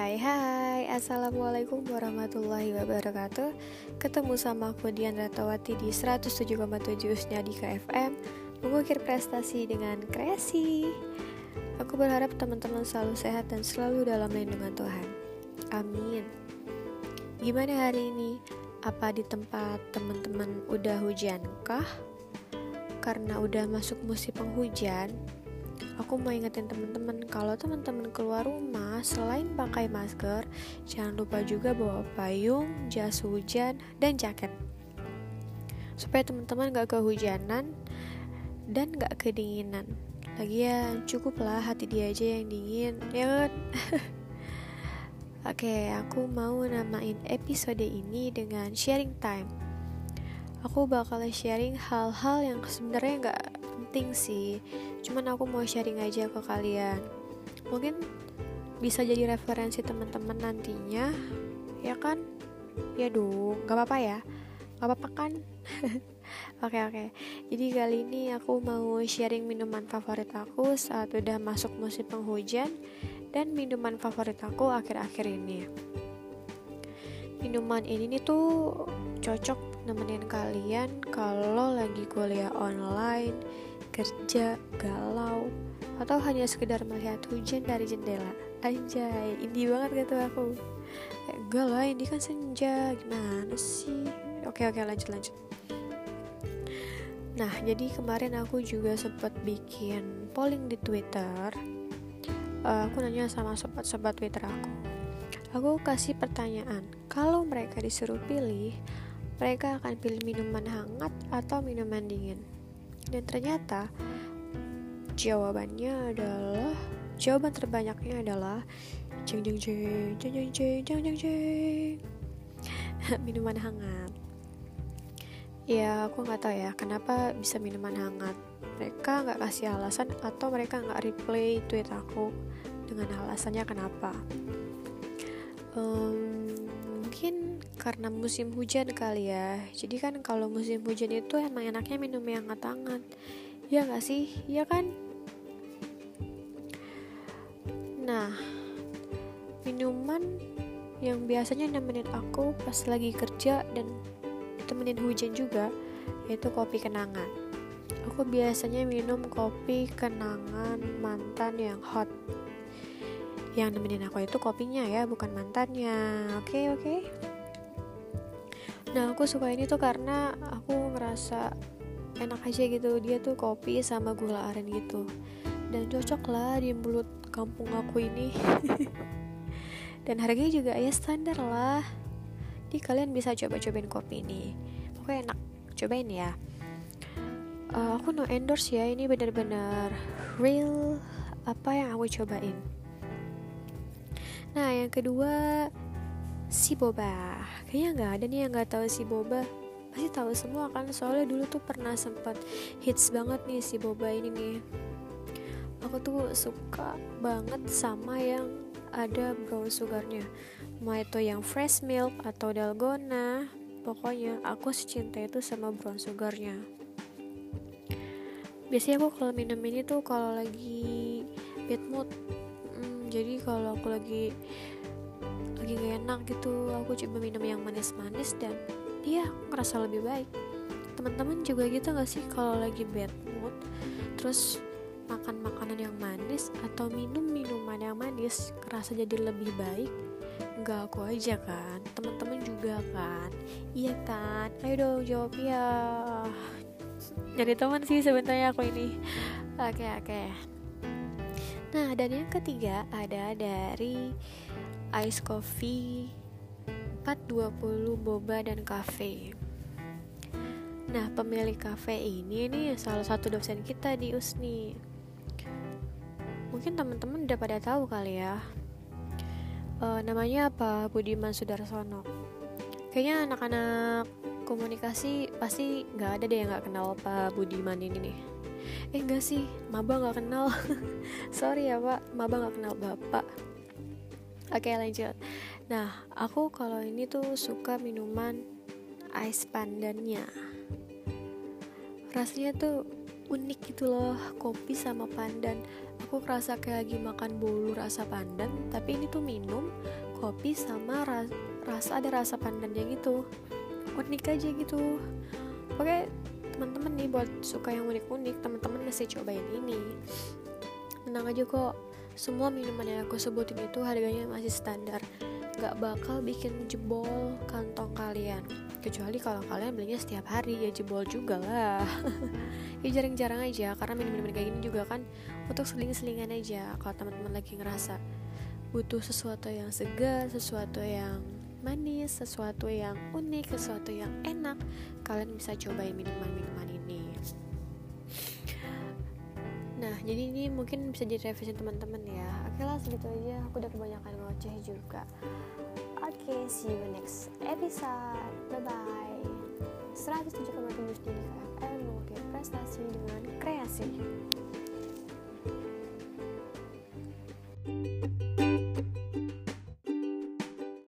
hai hai. Assalamualaikum warahmatullahi wabarakatuh. Ketemu sama aku Dian Ratawati di 107,7 di KFM Mengukir prestasi dengan kreasi. Aku berharap teman-teman selalu sehat dan selalu dalam lindungan Tuhan. Amin. Gimana hari ini? Apa di tempat teman-teman udah hujan kah? Karena udah masuk musim penghujan aku mau ingetin teman-teman kalau teman-teman keluar rumah selain pakai masker, jangan lupa juga bawa payung, jas hujan, dan jaket. Supaya teman-teman gak kehujanan dan gak kedinginan. Lagian cukuplah hati dia aja yang dingin, ya kan? Oke, aku mau namain episode ini dengan sharing time. Aku bakal sharing hal-hal yang sebenarnya gak penting sih. Cuman aku mau sharing aja ke kalian. Mungkin bisa jadi referensi teman-teman nantinya ya kan? Ya dong gak apa-apa ya? Gak apa-apa kan? Oke oke, okay, okay. jadi kali ini aku mau sharing minuman favorit aku saat udah masuk musim penghujan dan minuman favorit aku akhir-akhir ini. Minuman ini nih tuh cocok nemenin kalian kalau lagi kuliah online, kerja, galau, atau hanya sekedar melihat hujan dari jendela. Anjay, indie banget gitu aku. Eh, enggak lah, ini kan senja. Gimana sih? Oke, oke, lanjut, lanjut. Nah, jadi kemarin aku juga sempat bikin polling di Twitter. Uh, aku nanya sama sobat-sobat Twitter aku. Aku kasih pertanyaan, kalau mereka disuruh pilih, mereka akan pilih minuman hangat atau minuman dingin? Dan ternyata jawabannya adalah jawaban terbanyaknya adalah jeng jeng jeng jeng jeng jeng jeng jeng jeng minuman hangat. Ya aku nggak tahu ya kenapa bisa minuman hangat. Mereka nggak kasih alasan atau mereka nggak replay tweet aku dengan alasannya kenapa. Um, mungkin karena musim hujan kali ya. Jadi kan kalau musim hujan itu emang enaknya minum yang hangat-hangat. Ya gak sih? Ya kan? Nah minuman yang biasanya nemenin aku pas lagi kerja dan temenin hujan juga yaitu kopi kenangan. Aku biasanya minum kopi kenangan mantan yang hot yang nemenin aku itu kopinya ya bukan mantannya. Oke okay, oke. Okay? nah aku suka ini tuh karena aku ngerasa enak aja gitu. Dia tuh kopi sama gula aren gitu. Dan cocok lah di mulut kampung aku ini. Dan harganya juga ya standar lah. Jadi kalian bisa coba-cobain kopi ini. Pokoknya enak. Cobain ya. Uh, aku no endorse ya. Ini bener-bener real apa yang aku cobain nah yang kedua si boba. Kayaknya nggak ada nih yang nggak tahu si boba. Pasti tahu semua kan soalnya dulu tuh pernah sempat hits banget nih si boba ini nih. Aku tuh suka banget sama yang ada brown sugarnya. Mau itu yang fresh milk atau dalgona pokoknya aku cinta itu sama brown sugarnya. Biasanya aku kalau minum ini tuh kalau lagi bad mood jadi kalau aku lagi lagi gak enak gitu aku coba minum yang manis-manis dan iya aku ngerasa lebih baik. Teman-teman juga gitu gak sih kalau lagi bad mood terus makan makanan yang manis atau minum minuman yang manis ngerasa jadi lebih baik? Enggak aku aja kan teman-teman juga kan? Iya kan? Ayo dong jawab ya. Jadi teman sih sebenarnya aku ini. Oke okay, oke. okay. Nah dan yang ketiga ada dari ice coffee 420 boba dan cafe Nah, pemilik cafe ini nih salah satu dosen kita di USNI. Mungkin teman-teman udah pada tahu kali ya. Uh, namanya apa? Budiman Sudarsono. Kayaknya anak-anak komunikasi pasti nggak ada deh yang nggak kenal Pak Budiman ini nih. Eh enggak sih, maba nggak kenal. Sorry ya Pak, maba nggak kenal Bapak. Oke lanjut. Nah aku kalau ini tuh suka minuman ice pandannya. Rasanya tuh unik gitu loh kopi sama pandan. Aku kerasa kayak lagi makan bolu rasa pandan tapi ini tuh minum kopi sama ra rasa ada rasa pandannya gitu. Unik aja gitu. Oke teman-teman nih buat suka yang unik-unik teman-teman masih cobain ini. Tenang aja kok semua minuman yang aku sebutin itu harganya masih standar. Gak bakal bikin jebol kantong kalian. Kecuali kalau kalian belinya setiap hari ya jebol juga lah. Ya jarang-jarang aja karena minum-minum kayak gini juga kan untuk seling-selingan aja. Kalau teman-teman lagi ngerasa butuh sesuatu yang segar sesuatu yang manis sesuatu yang unik sesuatu yang enak kalian bisa cobain minuman-minuman ini nah jadi ini mungkin bisa jadi revisi teman-teman ya oke lah segitu aja aku udah kebanyakan ngoceh juga okay, see you next episode. Bye bye. 107,7 Studio KFM mengukir prestasi dengan kreasi.